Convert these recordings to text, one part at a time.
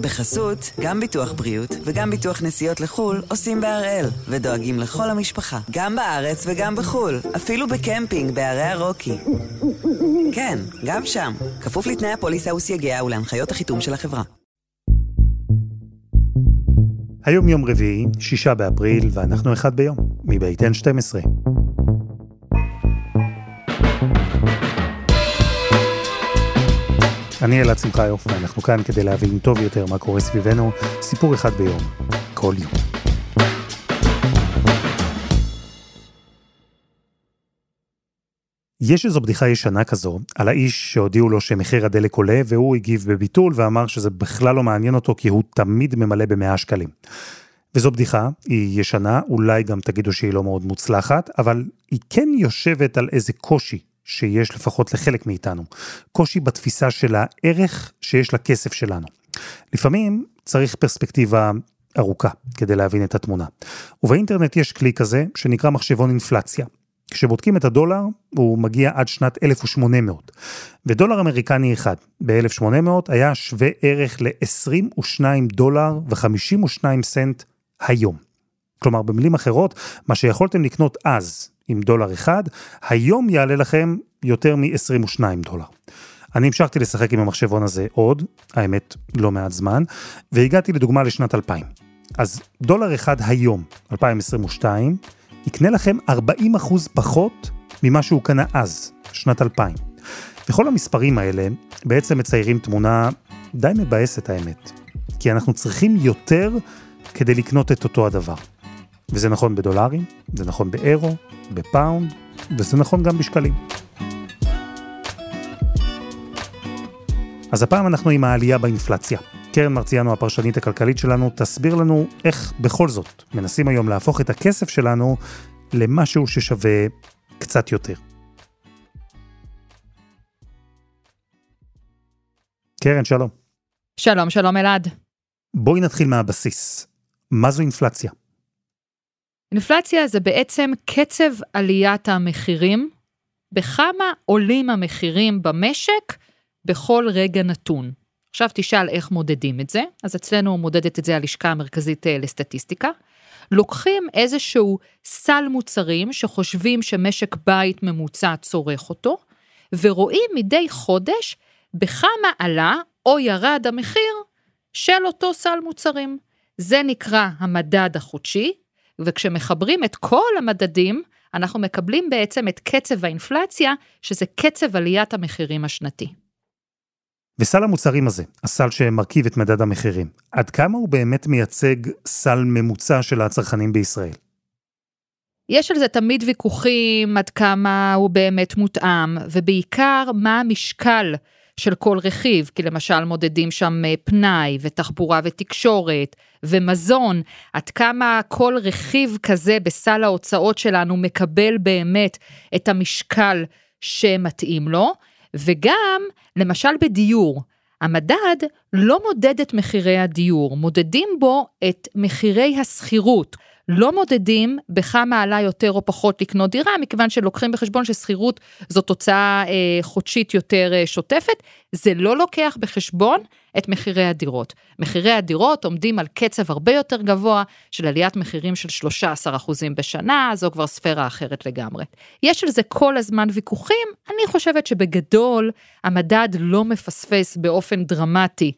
בחסות, גם ביטוח בריאות וגם ביטוח נסיעות לחו"ל עושים בהראל, ודואגים לכל המשפחה, גם בארץ וגם בחו"ל, אפילו בקמפינג בערי הרוקי. כן, גם שם, כפוף לתנאי הפוליסה וסייגיה ולהנחיות החיתום של החברה. היום יום רביעי, שישה באפריל, ואנחנו אחד ביום, מבית N12. אני אלעד שמחיוף, ואנחנו כאן כדי להבין טוב יותר מה קורה סביבנו, סיפור אחד ביום, כל יום. יש איזו בדיחה ישנה כזו על האיש שהודיעו לו שמחיר הדלק עולה והוא הגיב בביטול ואמר שזה בכלל לא מעניין אותו כי הוא תמיד ממלא במאה שקלים. וזו בדיחה, היא ישנה, אולי גם תגידו שהיא לא מאוד מוצלחת, אבל היא כן יושבת על איזה קושי שיש לפחות לחלק מאיתנו. קושי בתפיסה של הערך שיש לכסף שלנו. לפעמים צריך פרספקטיבה ארוכה כדי להבין את התמונה. ובאינטרנט יש כלי כזה שנקרא מחשבון אינפלציה. כשבודקים את הדולר, הוא מגיע עד שנת 1800. ודולר אמריקני אחד ב-1800 היה שווה ערך ל-22 דולר ו-52 סנט היום. כלומר, במילים אחרות, מה שיכולתם לקנות אז עם דולר אחד, היום יעלה לכם יותר מ-22 דולר. אני המשכתי לשחק עם המחשבון הזה עוד, האמת, לא מעט זמן, והגעתי לדוגמה לשנת 2000. אז דולר אחד היום, 2022, יקנה לכם 40 אחוז פחות ממה שהוא קנה אז, שנת 2000. וכל המספרים האלה בעצם מציירים תמונה די מבאסת האמת. כי אנחנו צריכים יותר כדי לקנות את אותו הדבר. וזה נכון בדולרים, זה נכון באירו, בפאונד, וזה נכון גם בשקלים. אז הפעם אנחנו עם העלייה באינפלציה. קרן מרציאנו, הפרשנית הכלכלית שלנו, תסביר לנו איך בכל זאת מנסים היום להפוך את הכסף שלנו למשהו ששווה קצת יותר. קרן, שלום. שלום, שלום אלעד. בואי נתחיל מהבסיס. מה זו אינפלציה? אינפלציה זה בעצם קצב עליית המחירים, בכמה עולים המחירים במשק בכל רגע נתון. עכשיו תשאל איך מודדים את זה, אז אצלנו מודדת את זה הלשכה המרכזית אה, לסטטיסטיקה. לוקחים איזשהו סל מוצרים שחושבים שמשק בית ממוצע צורך אותו, ורואים מדי חודש בכמה עלה או ירד המחיר של אותו סל מוצרים. זה נקרא המדד החודשי, וכשמחברים את כל המדדים, אנחנו מקבלים בעצם את קצב האינפלציה, שזה קצב עליית המחירים השנתי. וסל המוצרים הזה, הסל שמרכיב את מדד המחירים, עד כמה הוא באמת מייצג סל ממוצע של הצרכנים בישראל? יש על זה תמיד ויכוחים עד כמה הוא באמת מותאם, ובעיקר מה המשקל של כל רכיב, כי למשל מודדים שם אה, פנאי ותחבורה ותקשורת ומזון, עד כמה כל רכיב כזה בסל ההוצאות שלנו מקבל באמת את המשקל שמתאים לו, וגם למשל בדיור, המדד לא מודד את מחירי הדיור, מודדים בו את מחירי השכירות. לא מודדים בכמה עלה יותר או פחות לקנות דירה, מכיוון שלוקחים בחשבון ששכירות זו תוצאה אה, חודשית יותר אה, שוטפת, זה לא לוקח בחשבון את מחירי הדירות. מחירי הדירות עומדים על קצב הרבה יותר גבוה של עליית מחירים של 13% בשנה, זו כבר ספירה אחרת לגמרי. יש על זה כל הזמן ויכוחים, אני חושבת שבגדול המדד לא מפספס באופן דרמטי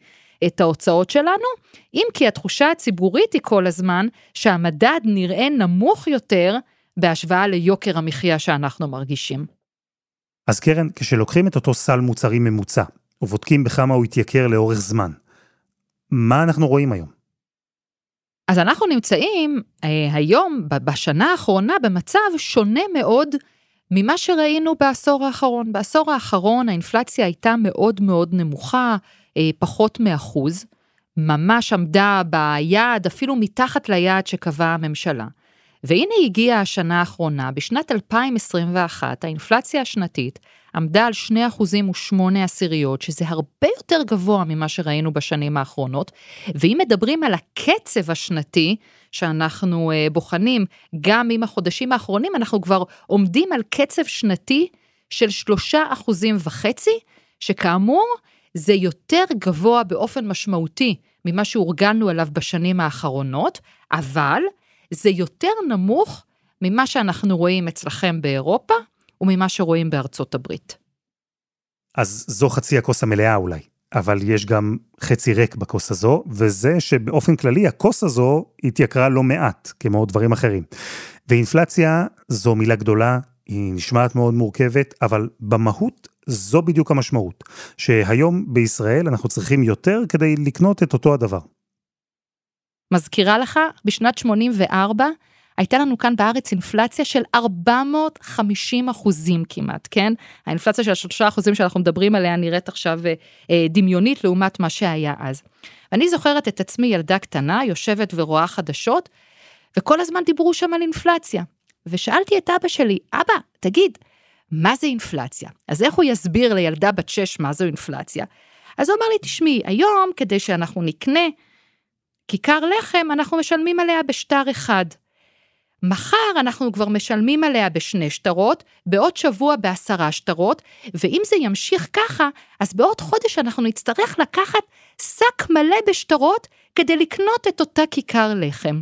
את ההוצאות שלנו, אם כי התחושה הציבורית היא כל הזמן שהמדד נראה נמוך יותר בהשוואה ליוקר המחיה שאנחנו מרגישים. אז קרן, כשלוקחים את אותו סל מוצרים ממוצע, ובודקים בכמה הוא התייקר לאורך זמן, מה אנחנו רואים היום? אז אנחנו נמצאים אה, היום, בשנה האחרונה, במצב שונה מאוד ממה שראינו בעשור האחרון. בעשור האחרון האינפלציה הייתה מאוד מאוד נמוכה, פחות מאחוז, ממש עמדה ביעד, אפילו מתחת ליעד שקבעה הממשלה. והנה הגיעה השנה האחרונה, בשנת 2021 האינפלציה השנתית עמדה על 2 אחוזים ו-8 עשיריות, שזה הרבה יותר גבוה ממה שראינו בשנים האחרונות. ואם מדברים על הקצב השנתי שאנחנו uh, בוחנים, גם עם החודשים האחרונים, אנחנו כבר עומדים על קצב שנתי של 3 אחוזים וחצי, שכאמור, זה יותר גבוה באופן משמעותי ממה שהורגלנו אליו בשנים האחרונות, אבל זה יותר נמוך ממה שאנחנו רואים אצלכם באירופה וממה שרואים בארצות הברית. אז זו חצי הכוס המלאה אולי, אבל יש גם חצי ריק בכוס הזו, וזה שבאופן כללי הכוס הזו התייקרה לא מעט, כמו דברים אחרים. ואינפלציה זו מילה גדולה, היא נשמעת מאוד מורכבת, אבל במהות זו בדיוק המשמעות, שהיום בישראל אנחנו צריכים יותר כדי לקנות את אותו הדבר. מזכירה לך, בשנת 84 הייתה לנו כאן בארץ אינפלציה של 450 אחוזים כמעט, כן? האינפלציה של השלושה אחוזים שאנחנו מדברים עליה נראית עכשיו אה, דמיונית לעומת מה שהיה אז. ואני זוכרת את עצמי ילדה קטנה, יושבת ורואה חדשות, וכל הזמן דיברו שם על אינפלציה. ושאלתי את אבא שלי, אבא, תגיד, מה זה אינפלציה? אז איך הוא יסביר לילדה בת 6 מה זו אינפלציה? אז הוא אמר לי, תשמעי, היום כדי שאנחנו נקנה כיכר לחם, אנחנו משלמים עליה בשטר אחד. מחר אנחנו כבר משלמים עליה בשני שטרות, בעוד שבוע בעשרה שטרות, ואם זה ימשיך ככה, אז בעוד חודש אנחנו נצטרך לקחת שק מלא בשטרות כדי לקנות את אותה כיכר לחם.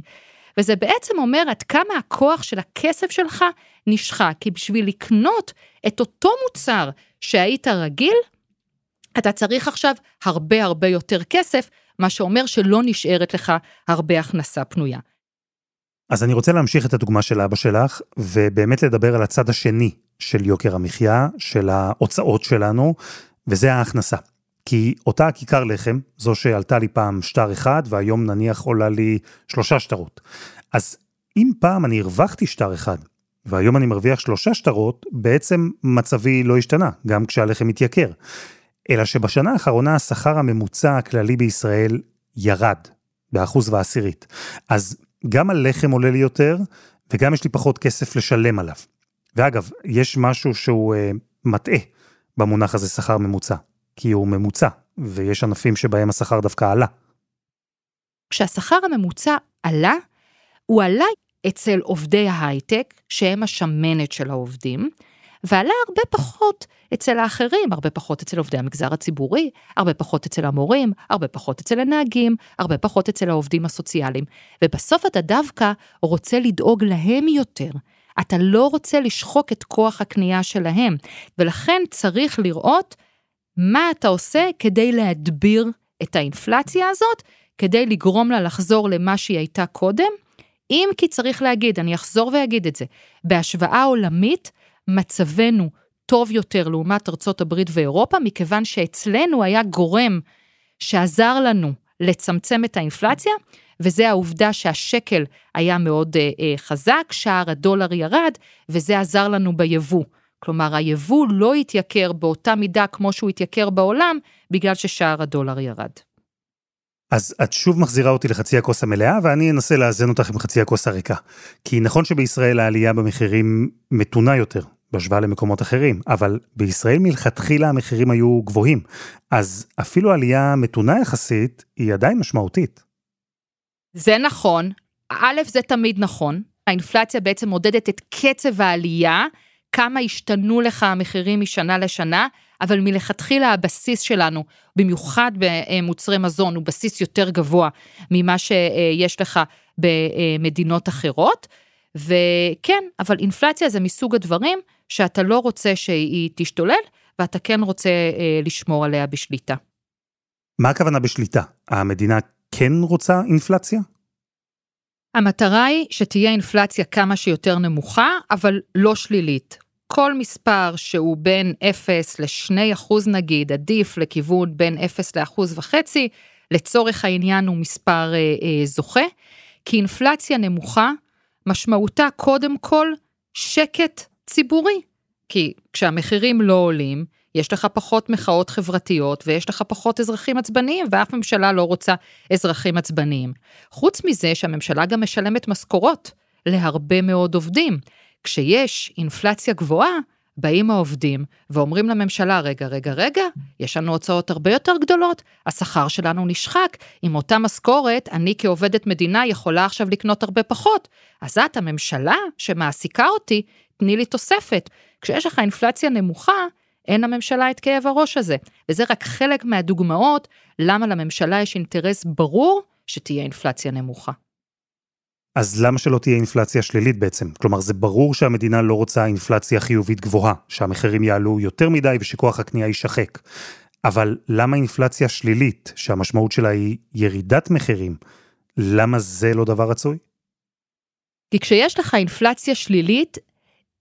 וזה בעצם אומר עד כמה הכוח של הכסף שלך נשחק, כי בשביל לקנות את אותו מוצר שהיית רגיל, אתה צריך עכשיו הרבה הרבה יותר כסף, מה שאומר שלא נשארת לך הרבה הכנסה פנויה. אז אני רוצה להמשיך את הדוגמה של אבא שלך, ובאמת לדבר על הצד השני של יוקר המחיה, של ההוצאות שלנו, וזה ההכנסה. כי אותה כיכר לחם, זו שעלתה לי פעם שטר אחד, והיום נניח עולה לי שלושה שטרות. אז אם פעם אני הרווחתי שטר אחד, והיום אני מרוויח שלושה שטרות, בעצם מצבי לא השתנה, גם כשהלחם מתייקר. אלא שבשנה האחרונה השכר הממוצע הכללי בישראל ירד, באחוז ועשירית. אז גם הלחם עולה לי יותר, וגם יש לי פחות כסף לשלם עליו. ואגב, יש משהו שהוא אה, מטעה במונח הזה שכר ממוצע, כי הוא ממוצע, ויש ענפים שבהם השכר דווקא עלה. כשהשכר הממוצע עלה, הוא עלה אצל עובדי ההייטק, שהם השמנת של העובדים, ועלה הרבה פחות אצל האחרים, הרבה פחות אצל עובדי המגזר הציבורי, הרבה פחות אצל המורים, הרבה פחות אצל הנהגים, הרבה פחות אצל העובדים הסוציאליים. ובסוף אתה דווקא רוצה לדאוג להם יותר. אתה לא רוצה לשחוק את כוח הקנייה שלהם, ולכן צריך לראות מה אתה עושה כדי להדביר את האינפלציה הזאת, כדי לגרום לה לחזור למה שהיא הייתה קודם. אם כי צריך להגיד, אני אחזור ואגיד את זה, בהשוואה עולמית, מצבנו טוב יותר לעומת ארצות הברית ואירופה, מכיוון שאצלנו היה גורם שעזר לנו לצמצם את האינפלציה, וזה העובדה שהשקל היה מאוד אה, אה, חזק, שער הדולר ירד, וזה עזר לנו ביבוא. כלומר, היבוא לא התייקר באותה מידה כמו שהוא התייקר בעולם, בגלל ששער הדולר ירד. אז את שוב מחזירה אותי לחצי הכוס המלאה, ואני אנסה לאזן אותך עם חצי הכוס הריקה. כי נכון שבישראל העלייה במחירים מתונה יותר, בהשוואה למקומות אחרים, אבל בישראל מלכתחילה המחירים היו גבוהים, אז אפילו עלייה מתונה יחסית היא עדיין משמעותית. זה נכון, א', זה תמיד נכון, האינפלציה בעצם מודדת את קצב העלייה, כמה השתנו לך המחירים משנה לשנה, אבל מלכתחילה הבסיס שלנו, במיוחד במוצרי מזון, הוא בסיס יותר גבוה ממה שיש לך במדינות אחרות. וכן, אבל אינפלציה זה מסוג הדברים שאתה לא רוצה שהיא תשתולל, ואתה כן רוצה אה, לשמור עליה בשליטה. מה הכוונה בשליטה? המדינה כן רוצה אינפלציה? המטרה היא שתהיה אינפלציה כמה שיותר נמוכה, אבל לא שלילית. כל מספר שהוא בין 0 ל-2 אחוז נגיד, עדיף לכיוון בין 0 לאחוז וחצי, לצורך העניין הוא מספר אה, אה, זוכה, כי אינפלציה נמוכה משמעותה קודם כל שקט ציבורי. כי כשהמחירים לא עולים, יש לך פחות מחאות חברתיות ויש לך פחות אזרחים עצבניים, ואף ממשלה לא רוצה אזרחים עצבניים. חוץ מזה שהממשלה גם משלמת משכורות להרבה מאוד עובדים. כשיש אינפלציה גבוהה, באים העובדים ואומרים לממשלה, רגע, רגע, רגע, יש לנו הוצאות הרבה יותר גדולות, השכר שלנו נשחק, עם אותה משכורת, אני כעובדת מדינה יכולה עכשיו לקנות הרבה פחות. אז את, הממשלה שמעסיקה אותי, תני לי תוספת. כשיש לך אינפלציה נמוכה, אין לממשלה את כאב הראש הזה. וזה רק חלק מהדוגמאות למה לממשלה יש אינטרס ברור שתהיה אינפלציה נמוכה. אז למה שלא תהיה אינפלציה שלילית בעצם? כלומר, זה ברור שהמדינה לא רוצה אינפלציה חיובית גבוהה, שהמחירים יעלו יותר מדי ושכוח הקנייה יישחק. אבל למה אינפלציה שלילית, שהמשמעות שלה היא ירידת מחירים, למה זה לא דבר רצוי? כי כשיש לך אינפלציה שלילית,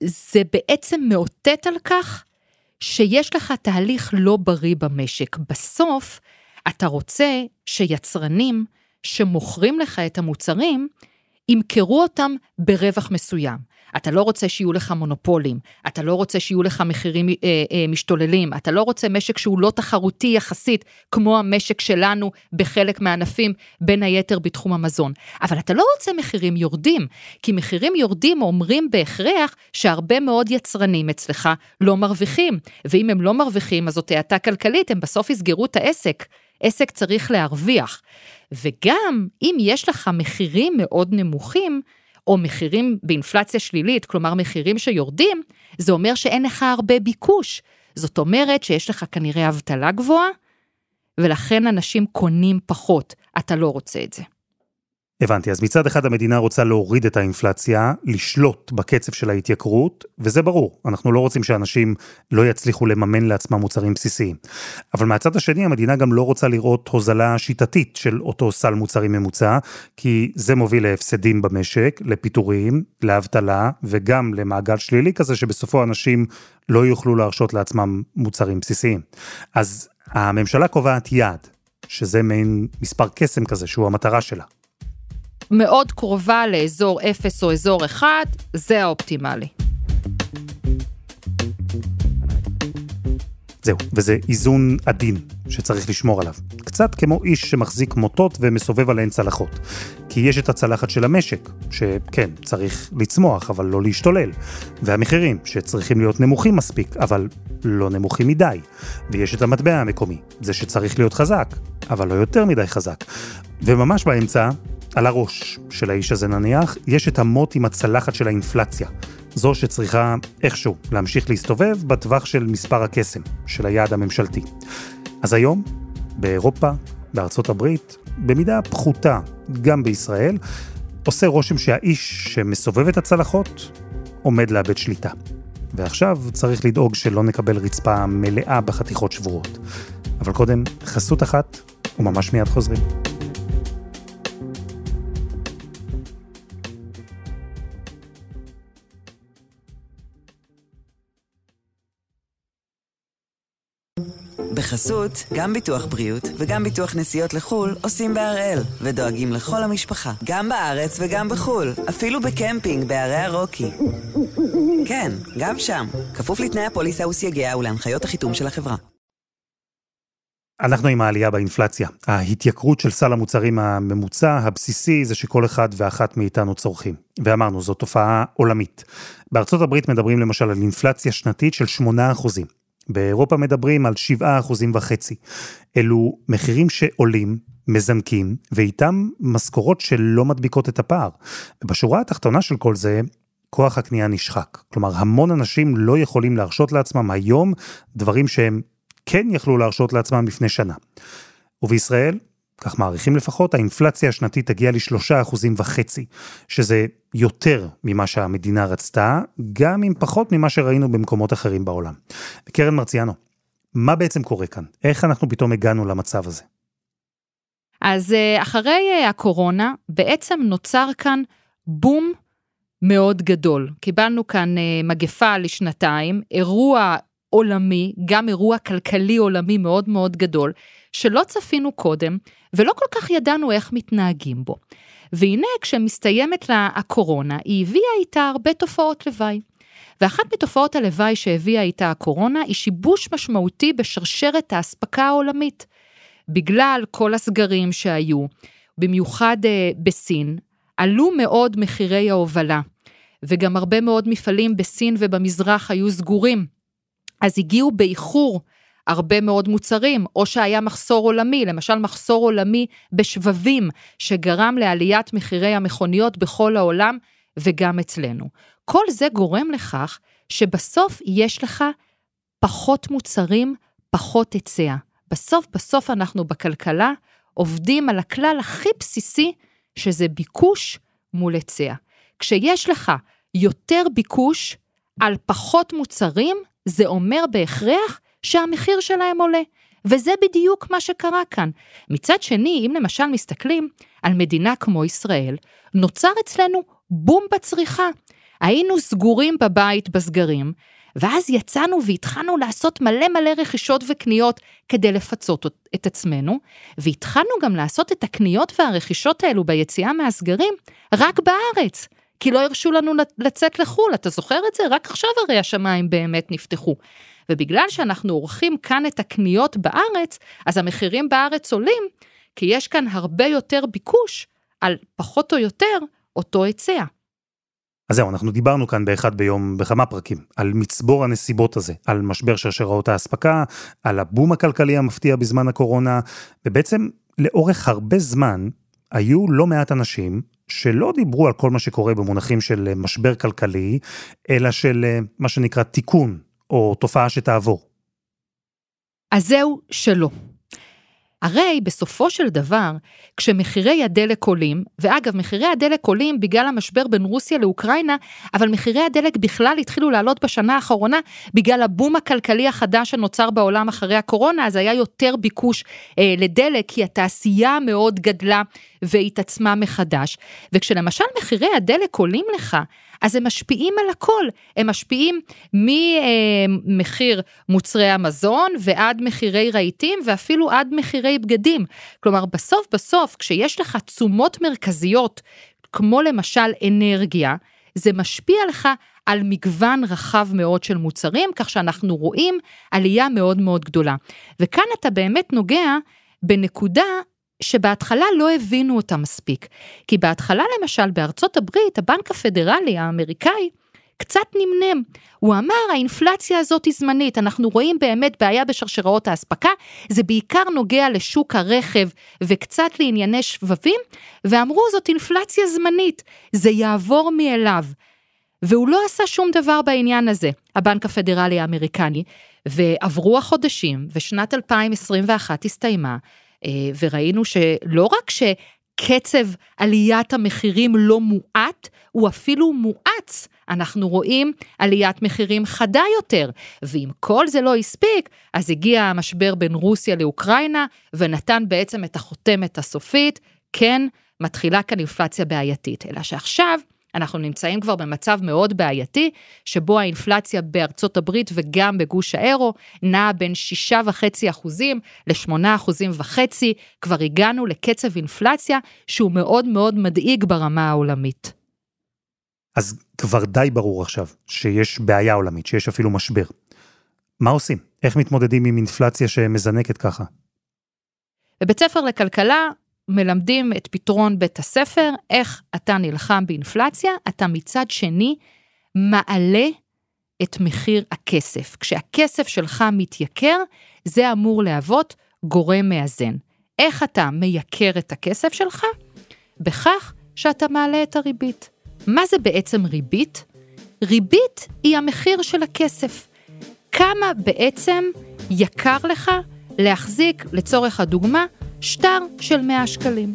זה בעצם מאותת על כך שיש לך תהליך לא בריא במשק. בסוף, אתה רוצה שיצרנים שמוכרים לך את המוצרים, ימכרו אותם ברווח מסוים. אתה לא רוצה שיהיו לך מונופולים, אתה לא רוצה שיהיו לך מחירים אה, אה, משתוללים, אתה לא רוצה משק שהוא לא תחרותי יחסית, כמו המשק שלנו בחלק מהענפים, בין היתר בתחום המזון. אבל אתה לא רוצה מחירים יורדים, כי מחירים יורדים אומרים בהכרח שהרבה מאוד יצרנים אצלך לא מרוויחים, ואם הם לא מרוויחים אז זאת האטה כלכלית, הם בסוף יסגרו את העסק. עסק צריך להרוויח. וגם אם יש לך מחירים מאוד נמוכים, או מחירים באינפלציה שלילית, כלומר מחירים שיורדים, זה אומר שאין לך הרבה ביקוש. זאת אומרת שיש לך כנראה אבטלה גבוהה, ולכן אנשים קונים פחות. אתה לא רוצה את זה. הבנתי, אז מצד אחד המדינה רוצה להוריד את האינפלציה, לשלוט בקצב של ההתייקרות, וזה ברור, אנחנו לא רוצים שאנשים לא יצליחו לממן לעצמם מוצרים בסיסיים. אבל מהצד השני, המדינה גם לא רוצה לראות הוזלה שיטתית של אותו סל מוצרים ממוצע, כי זה מוביל להפסדים במשק, לפיטורים, לאבטלה, וגם למעגל שלילי כזה, שבסופו אנשים לא יוכלו להרשות לעצמם מוצרים בסיסיים. אז הממשלה קובעת יעד, שזה מעין מספר קסם כזה, שהוא המטרה שלה. מאוד קרובה לאזור 0 או אזור 1, זה האופטימלי. זהו, וזה איזון עדין שצריך לשמור עליו. קצת כמו איש שמחזיק מוטות ומסובב עליהן צלחות. כי יש את הצלחת של המשק, שכן, צריך לצמוח, אבל לא להשתולל. והמחירים, שצריכים להיות נמוכים מספיק, אבל לא נמוכים מדי. ויש את המטבע המקומי, זה שצריך להיות חזק, אבל לא יותר מדי חזק. וממש באמצע, על הראש של האיש הזה נניח, יש את המוט עם הצלחת של האינפלציה. זו שצריכה איכשהו להמשיך להסתובב בטווח של מספר הקסם, של היעד הממשלתי. אז היום, באירופה, בארצות הברית, במידה פחותה, גם בישראל, עושה רושם שהאיש שמסובב את הצלחות עומד לאבד שליטה. ועכשיו צריך לדאוג שלא נקבל רצפה מלאה בחתיכות שבורות. אבל קודם, חסות אחת, וממש מיד חוזרים. בחסות, גם ביטוח בריאות וגם ביטוח נסיעות לחו"ל עושים בהראל, ודואגים לכל המשפחה, גם בארץ וגם בחו"ל, אפילו בקמפינג בערי הרוקי. כן, גם שם, כפוף לתנאי הפוליסה וסייגיה ולהנחיות החיתום של החברה. אנחנו עם העלייה באינפלציה. ההתייקרות של סל המוצרים הממוצע, הבסיסי, זה שכל אחד ואחת מאיתנו צורכים. ואמרנו, זו תופעה עולמית. בארצות הברית מדברים למשל על אינפלציה שנתית של 8%. באירופה מדברים על 7 אחוזים וחצי. אלו מחירים שעולים, מזנקים, ואיתם משכורות שלא מדביקות את הפער. ובשורה התחתונה של כל זה, כוח הקנייה נשחק. כלומר, המון אנשים לא יכולים להרשות לעצמם היום דברים שהם כן יכלו להרשות לעצמם לפני שנה. ובישראל, כך מעריכים לפחות, האינפלציה השנתית תגיע לשלושה אחוזים וחצי, שזה יותר ממה שהמדינה רצתה, גם אם פחות ממה שראינו במקומות אחרים בעולם. קרן מרציאנו, מה בעצם קורה כאן? איך אנחנו פתאום הגענו למצב הזה? אז אה, אחרי אה, הקורונה, בעצם נוצר כאן בום מאוד גדול. קיבלנו כאן אה, מגפה לשנתיים, אירוע עולמי, גם אירוע כלכלי עולמי מאוד מאוד גדול, שלא צפינו קודם, ולא כל כך ידענו איך מתנהגים בו. והנה כשמסתיימת לה הקורונה, היא הביאה איתה הרבה תופעות לוואי. ואחת מתופעות הלוואי שהביאה איתה הקורונה היא שיבוש משמעותי בשרשרת האספקה העולמית. בגלל כל הסגרים שהיו, במיוחד uh, בסין, עלו מאוד מחירי ההובלה, וגם הרבה מאוד מפעלים בסין ובמזרח היו סגורים. אז הגיעו באיחור הרבה מאוד מוצרים, או שהיה מחסור עולמי, למשל מחסור עולמי בשבבים, שגרם לעליית מחירי המכוניות בכל העולם וגם אצלנו. כל זה גורם לכך שבסוף יש לך פחות מוצרים, פחות היצע. בסוף בסוף אנחנו בכלכלה עובדים על הכלל הכי בסיסי, שזה ביקוש מול היצע. כשיש לך יותר ביקוש על פחות מוצרים, זה אומר בהכרח שהמחיר שלהם עולה. וזה בדיוק מה שקרה כאן. מצד שני, אם למשל מסתכלים על מדינה כמו ישראל, נוצר אצלנו בום בצריכה. היינו סגורים בבית בסגרים, ואז יצאנו והתחלנו לעשות מלא מלא רכישות וקניות כדי לפצות את עצמנו, והתחלנו גם לעשות את הקניות והרכישות האלו ביציאה מהסגרים רק בארץ. כי לא הרשו לנו לצאת לחו"ל, אתה זוכר את זה? רק עכשיו הרי השמיים באמת נפתחו. ובגלל שאנחנו עורכים כאן את הקניות בארץ, אז המחירים בארץ עולים, כי יש כאן הרבה יותר ביקוש על פחות או יותר אותו היצע. אז זהו, אנחנו דיברנו כאן באחד ביום בכמה פרקים, על מצבור הנסיבות הזה, על משבר שרשראות האספקה, על הבום הכלכלי המפתיע בזמן הקורונה, ובעצם לאורך הרבה זמן היו לא מעט אנשים שלא דיברו על כל מה שקורה במונחים של משבר כלכלי, אלא של אה, מה שנקרא תיקון, או תופעה שתעבור. אז זהו שלא. הרי בסופו של דבר, כשמחירי הדלק עולים, ואגב, מחירי הדלק עולים בגלל המשבר בין רוסיה לאוקראינה, אבל מחירי הדלק בכלל התחילו לעלות בשנה האחרונה בגלל הבום הכלכלי החדש שנוצר בעולם אחרי הקורונה, אז היה יותר ביקוש אה, לדלק, כי התעשייה מאוד גדלה והתעצמה מחדש. וכשלמשל מחירי הדלק עולים לך, אז הם משפיעים על הכל, הם משפיעים ממחיר מוצרי המזון ועד מחירי רהיטים ואפילו עד מחירי בגדים. כלומר, בסוף בסוף, כשיש לך תשומות מרכזיות, כמו למשל אנרגיה, זה משפיע לך על מגוון רחב מאוד של מוצרים, כך שאנחנו רואים עלייה מאוד מאוד גדולה. וכאן אתה באמת נוגע בנקודה שבהתחלה לא הבינו אותה מספיק. כי בהתחלה למשל בארצות הברית, הבנק הפדרלי האמריקאי, קצת נמנם. הוא אמר, האינפלציה הזאת היא זמנית, אנחנו רואים באמת בעיה בשרשראות האספקה, זה בעיקר נוגע לשוק הרכב וקצת לענייני שבבים, ואמרו זאת אינפלציה זמנית, זה יעבור מאליו. והוא לא עשה שום דבר בעניין הזה, הבנק הפדרלי האמריקני, ועברו החודשים, ושנת 2021 הסתיימה, וראינו שלא רק שקצב עליית המחירים לא מואט, הוא אפילו מואץ. אנחנו רואים עליית מחירים חדה יותר, ואם כל זה לא הספיק, אז הגיע המשבר בין רוסיה לאוקראינה, ונתן בעצם את החותמת הסופית, כן, מתחילה כאן אינפלציה בעייתית, אלא שעכשיו אנחנו נמצאים כבר במצב מאוד בעייתי, שבו האינפלציה בארצות הברית וגם בגוש האירו נעה בין 6.5 אחוזים ל-8 אחוזים וחצי, כבר הגענו לקצב אינפלציה שהוא מאוד מאוד מדאיג ברמה העולמית. אז כבר די ברור עכשיו שיש בעיה עולמית, שיש אפילו משבר. מה עושים? איך מתמודדים עם אינפלציה שמזנקת ככה? בבית ספר לכלכלה מלמדים את פתרון בית הספר, איך אתה נלחם באינפלציה, אתה מצד שני מעלה את מחיר הכסף. כשהכסף שלך מתייקר, זה אמור להוות גורם מאזן. איך אתה מייקר את הכסף שלך? בכך שאתה מעלה את הריבית. מה זה בעצם ריבית? ריבית היא המחיר של הכסף. כמה בעצם יקר לך להחזיק, לצורך הדוגמה, שטר של 100 שקלים.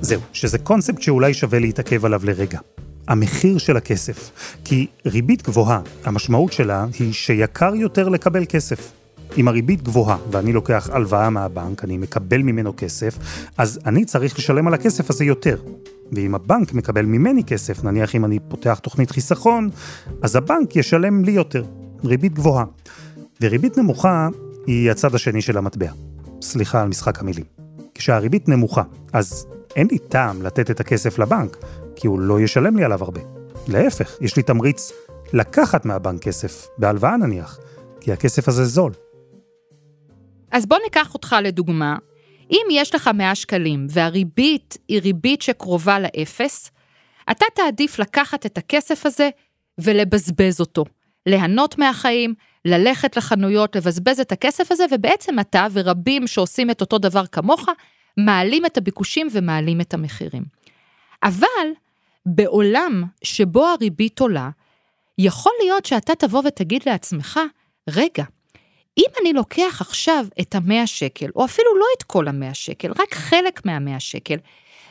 זהו, שזה קונספט שאולי שווה להתעכב עליו לרגע. המחיר של הכסף. כי ריבית גבוהה, המשמעות שלה היא שיקר יותר לקבל כסף. אם הריבית גבוהה ואני לוקח הלוואה מהבנק, אני מקבל ממנו כסף, אז אני צריך לשלם על הכסף הזה יותר. ואם הבנק מקבל ממני כסף, נניח אם אני פותח תוכנית חיסכון, אז הבנק ישלם לי יותר. ריבית גבוהה. וריבית נמוכה היא הצד השני של המטבע. סליחה על משחק המילים. כשהריבית נמוכה, אז אין לי טעם לתת את הכסף לבנק, כי הוא לא ישלם לי עליו הרבה. להפך, יש לי תמריץ לקחת מהבנק כסף, בהלוואה נניח, כי הכסף הזה זול. אז בוא ניקח אותך לדוגמה. אם יש לך 100 שקלים והריבית היא ריבית שקרובה לאפס, אתה תעדיף לקחת את הכסף הזה ולבזבז אותו. ליהנות מהחיים, ללכת לחנויות, לבזבז את הכסף הזה, ובעצם אתה ורבים שעושים את אותו דבר כמוך, מעלים את הביקושים ומעלים את המחירים. אבל בעולם שבו הריבית עולה, יכול להיות שאתה תבוא ותגיד לעצמך, רגע, אם אני לוקח עכשיו את המאה שקל, או אפילו לא את כל המאה שקל, רק חלק מהמאה שקל,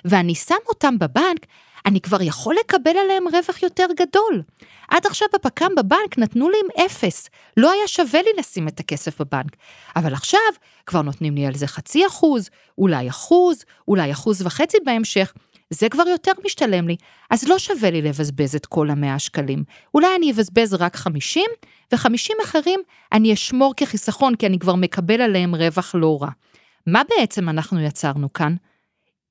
ואני שם אותם בבנק, אני כבר יכול לקבל עליהם רווח יותר גדול. עד עכשיו בפק"ם בבנק נתנו לי עם אפס, לא היה שווה לי לשים את הכסף בבנק. אבל עכשיו כבר נותנים לי על זה חצי אחוז, אולי אחוז, אולי אחוז וחצי בהמשך, זה כבר יותר משתלם לי, אז לא שווה לי לבזבז את כל המאה שקלים. אולי אני אבזבז רק 50, ו-50 אחרים אני אשמור כחיסכון, כי אני כבר מקבל עליהם רווח לא רע. מה בעצם אנחנו יצרנו כאן?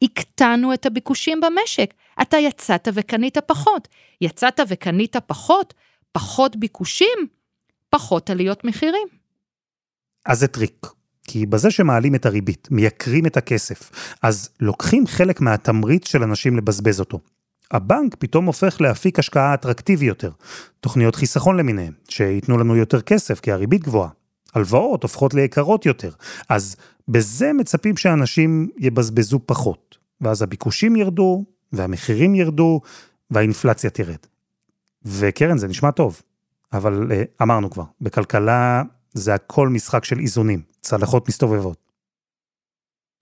הקטנו את הביקושים במשק. אתה יצאת וקנית פחות. יצאת וקנית פחות, פחות ביקושים, פחות עליות מחירים. אז זה טריק. כי בזה שמעלים את הריבית, מייקרים את הכסף, אז לוקחים חלק מהתמריץ של אנשים לבזבז אותו. הבנק פתאום הופך לאפיק השקעה אטרקטיבי יותר. תוכניות חיסכון למיניהם, שייתנו לנו יותר כסף כי הריבית גבוהה. הלוואות הופכות ליקרות יותר. אז בזה מצפים שאנשים יבזבזו פחות. ואז הביקושים ירדו, והמחירים ירדו, והאינפלציה תרד. וקרן, זה נשמע טוב. אבל אה, אמרנו כבר, בכלכלה זה הכל משחק של איזונים, צלחות מסתובבות.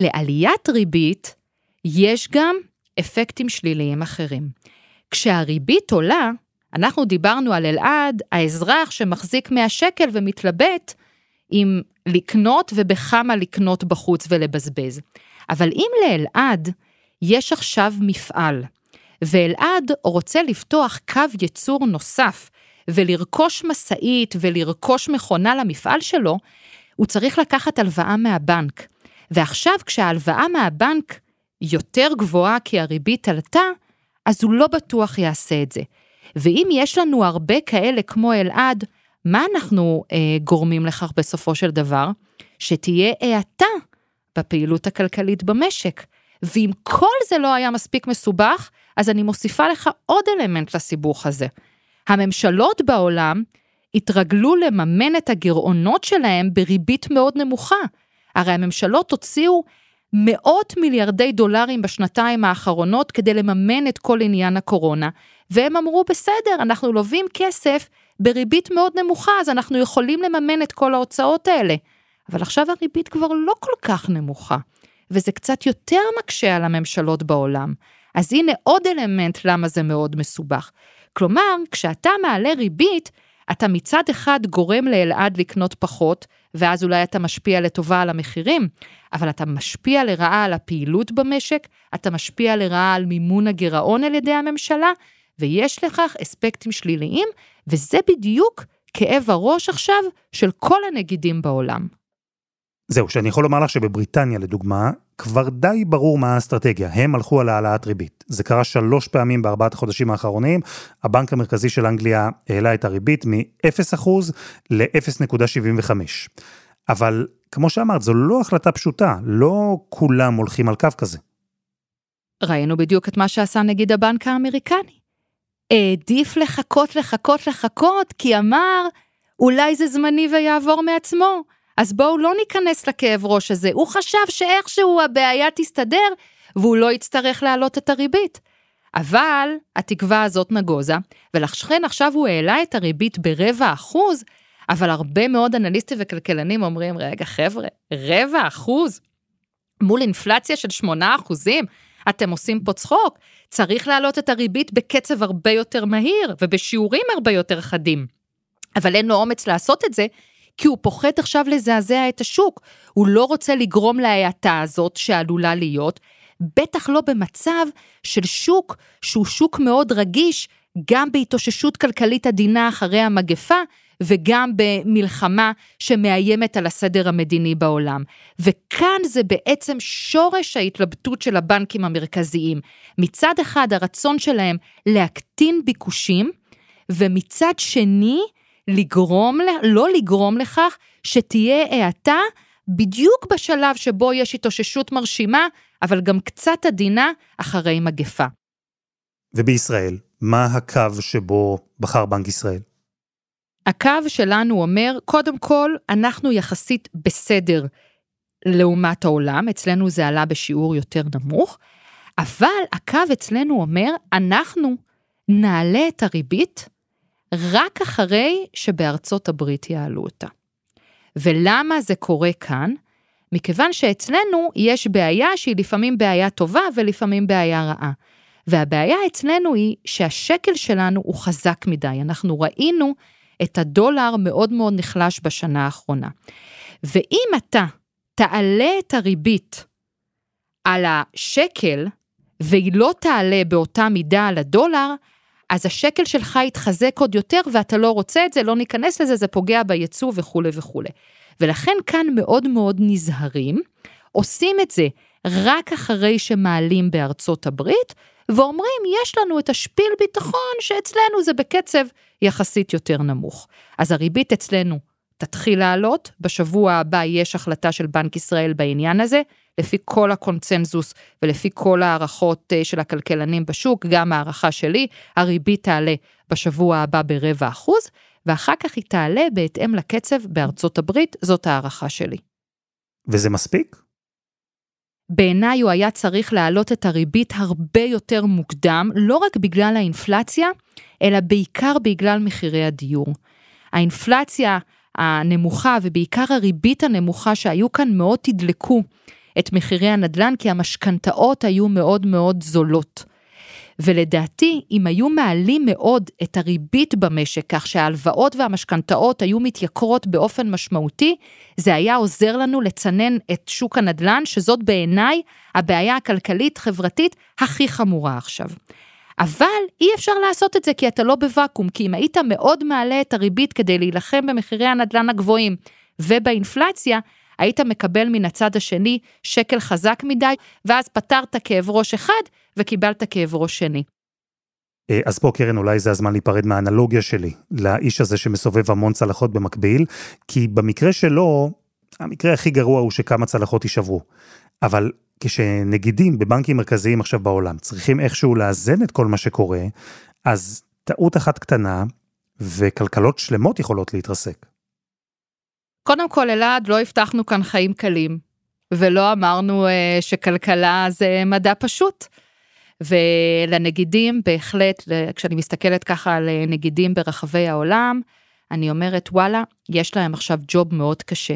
לעליית ריבית יש גם אפקטים שליליים אחרים. כשהריבית עולה, אנחנו דיברנו על אלעד, האזרח שמחזיק 100 שקל ומתלבט אם לקנות ובכמה לקנות בחוץ ולבזבז. אבל אם לאלעד יש עכשיו מפעל, ואלעד רוצה לפתוח קו ייצור נוסף ולרכוש משאית ולרכוש מכונה למפעל שלו, הוא צריך לקחת הלוואה מהבנק. ועכשיו כשההלוואה מהבנק יותר גבוהה כי הריבית עלתה, אז הוא לא בטוח יעשה את זה. ואם יש לנו הרבה כאלה כמו אלעד, מה אנחנו אה, גורמים לכך בסופו של דבר? שתהיה האטה בפעילות הכלכלית במשק. ואם כל זה לא היה מספיק מסובך, אז אני מוסיפה לך עוד אלמנט לסיבוך הזה. הממשלות בעולם התרגלו לממן את הגירעונות שלהם בריבית מאוד נמוכה. הרי הממשלות הוציאו מאות מיליארדי דולרים בשנתיים האחרונות כדי לממן את כל עניין הקורונה, והם אמרו, בסדר, אנחנו לווים כסף בריבית מאוד נמוכה, אז אנחנו יכולים לממן את כל ההוצאות האלה. אבל עכשיו הריבית כבר לא כל כך נמוכה, וזה קצת יותר מקשה על הממשלות בעולם. אז הנה עוד אלמנט למה זה מאוד מסובך. כלומר, כשאתה מעלה ריבית, אתה מצד אחד גורם לאלעד לקנות פחות, ואז אולי אתה משפיע לטובה על המחירים, אבל אתה משפיע לרעה על הפעילות במשק, אתה משפיע לרעה על מימון הגירעון על ידי הממשלה, ויש לכך אספקטים שליליים, וזה בדיוק כאב הראש עכשיו של כל הנגידים בעולם. זהו, שאני יכול לומר לך שבבריטניה, לדוגמה, כבר די ברור מה האסטרטגיה. הם הלכו על העלאת ריבית. זה קרה שלוש פעמים בארבעת החודשים האחרונים. הבנק המרכזי של אנגליה העלה את הריבית מ-0% ל-0.75. אבל כמו שאמרת, זו לא החלטה פשוטה, לא כולם הולכים על קו כזה. ראינו בדיוק את מה שעשה נגיד הבנק האמריקני. העדיף לחכות, לחכות, לחכות, כי אמר, אולי זה זמני ויעבור מעצמו. אז בואו לא ניכנס לכאב ראש הזה, הוא חשב שאיכשהו הבעיה תסתדר, והוא לא יצטרך להעלות את הריבית. אבל התקווה הזאת נגוזה, ולכן עכשיו הוא העלה את הריבית ברבע אחוז, אבל הרבה מאוד אנליסטים וכלכלנים אומרים, רגע חבר'ה, רבע אחוז מול אינפלציה של שמונה אחוזים, אתם עושים פה צחוק, צריך להעלות את הריבית בקצב הרבה יותר מהיר ובשיעורים הרבה יותר חדים. אבל אין לו אומץ לעשות את זה, כי הוא פוחד עכשיו לזעזע את השוק. הוא לא רוצה לגרום להאטה הזאת שעלולה להיות, בטח לא במצב של שוק שהוא שוק מאוד רגיש, גם בהתאוששות כלכלית עדינה אחרי המגפה, וגם במלחמה שמאיימת על הסדר המדיני בעולם. וכאן זה בעצם שורש ההתלבטות של הבנקים המרכזיים. מצד אחד הרצון שלהם להקטין ביקושים, ומצד שני, לגרום, לא לגרום לכך שתהיה האטה בדיוק בשלב שבו יש התאוששות מרשימה, אבל גם קצת עדינה אחרי מגפה. ובישראל, מה הקו שבו בחר בנק ישראל? הקו שלנו אומר, קודם כל, אנחנו יחסית בסדר לעומת העולם, אצלנו זה עלה בשיעור יותר נמוך, אבל הקו אצלנו אומר, אנחנו נעלה את הריבית רק אחרי שבארצות הברית יעלו אותה. ולמה זה קורה כאן? מכיוון שאצלנו יש בעיה שהיא לפעמים בעיה טובה ולפעמים בעיה רעה. והבעיה אצלנו היא שהשקל שלנו הוא חזק מדי. אנחנו ראינו את הדולר מאוד מאוד נחלש בשנה האחרונה. ואם אתה תעלה את הריבית על השקל, והיא לא תעלה באותה מידה על הדולר, אז השקל שלך יתחזק עוד יותר ואתה לא רוצה את זה, לא ניכנס לזה, זה פוגע ביצוא וכולי וכולי. ולכן כאן מאוד מאוד נזהרים, עושים את זה רק אחרי שמעלים בארצות הברית, ואומרים, יש לנו את השפיל ביטחון שאצלנו זה בקצב יחסית יותר נמוך. אז הריבית אצלנו תתחיל לעלות, בשבוע הבא יש החלטה של בנק ישראל בעניין הזה, לפי כל הקונצנזוס ולפי כל הערכות אה, של הכלכלנים בשוק, גם הערכה שלי, הריבית תעלה בשבוע הבא ברבע אחוז, ואחר כך היא תעלה בהתאם לקצב בארצות הברית, זאת הערכה שלי. וזה מספיק? בעיניי הוא היה צריך להעלות את הריבית הרבה יותר מוקדם, לא רק בגלל האינפלציה, אלא בעיקר בגלל מחירי הדיור. האינפלציה הנמוכה ובעיקר הריבית הנמוכה שהיו כאן מאוד תדלקו את מחירי הנדל"ן, כי המשכנתאות היו מאוד מאוד זולות. ולדעתי, אם היו מעלים מאוד את הריבית במשק, כך שההלוואות והמשכנתאות היו מתייקרות באופן משמעותי, זה היה עוזר לנו לצנן את שוק הנדל"ן, שזאת בעיניי הבעיה הכלכלית-חברתית הכי חמורה עכשיו. אבל אי אפשר לעשות את זה כי אתה לא בוואקום, כי אם היית מאוד מעלה את הריבית כדי להילחם במחירי הנדל"ן הגבוהים ובאינפלציה, היית מקבל מן הצד השני שקל חזק מדי, ואז פתרת כאב ראש אחד וקיבלת כאב ראש שני. אה, אז פה קרן אולי זה הזמן להיפרד מהאנלוגיה שלי לאיש הזה שמסובב המון צלחות במקביל, כי במקרה שלו, המקרה הכי גרוע הוא שכמה צלחות יישברו. אבל כשנגידים בבנקים מרכזיים עכשיו בעולם צריכים איכשהו לאזן את כל מה שקורה, אז טעות אחת קטנה וכלכלות שלמות יכולות להתרסק. קודם כל, אלעד, לא הבטחנו כאן חיים קלים, ולא אמרנו אה, שכלכלה זה מדע פשוט. ולנגידים, בהחלט, כשאני מסתכלת ככה על אה, נגידים ברחבי העולם, אני אומרת, וואלה, יש להם עכשיו ג'וב מאוד קשה.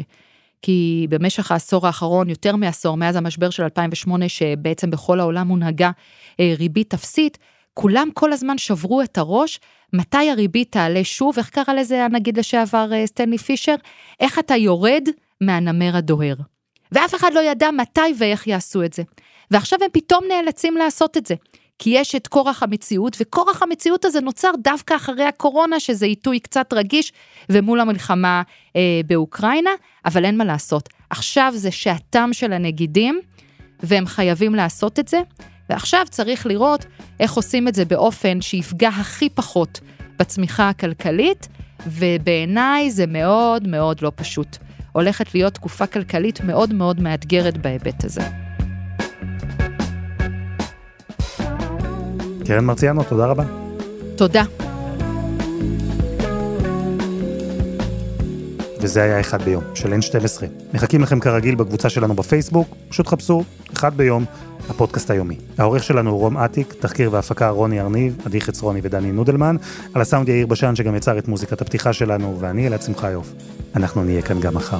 כי במשך העשור האחרון, יותר מעשור, מאז המשבר של 2008, שבעצם בכל העולם הונהגה אה, ריבית אפסית, כולם כל הזמן שברו את הראש, מתי הריבית תעלה שוב, איך קרא לזה הנגיד לשעבר אה, סטנלי פישר? איך אתה יורד מהנמר הדוהר. ואף אחד לא ידע מתי ואיך יעשו את זה. ועכשיו הם פתאום נאלצים לעשות את זה. כי יש את כורח המציאות, וכורח המציאות הזה נוצר דווקא אחרי הקורונה, שזה עיתוי קצת רגיש, ומול המלחמה אה, באוקראינה, אבל אין מה לעשות. עכשיו זה שעתם של הנגידים, והם חייבים לעשות את זה, ועכשיו צריך לראות איך עושים את זה באופן שיפגע הכי פחות בצמיחה הכלכלית, ובעיניי זה מאוד מאוד לא פשוט. הולכת להיות תקופה כלכלית מאוד מאוד מאתגרת בהיבט הזה. קרן מרציאנו, תודה רבה. תודה. וזה היה אחד ביום, של N12. מחכים לכם כרגיל בקבוצה שלנו בפייסבוק, פשוט חפשו אחד ביום, הפודקאסט היומי. העורך שלנו הוא רום אטיק, תחקיר והפקה רוני ארניב, עדי חצרוני ודני נודלמן, על הסאונד יאיר בשן שגם יצר את מוזיקת הפתיחה שלנו, ואני אלעד שמחיוף. אנחנו נהיה כאן גם מחר.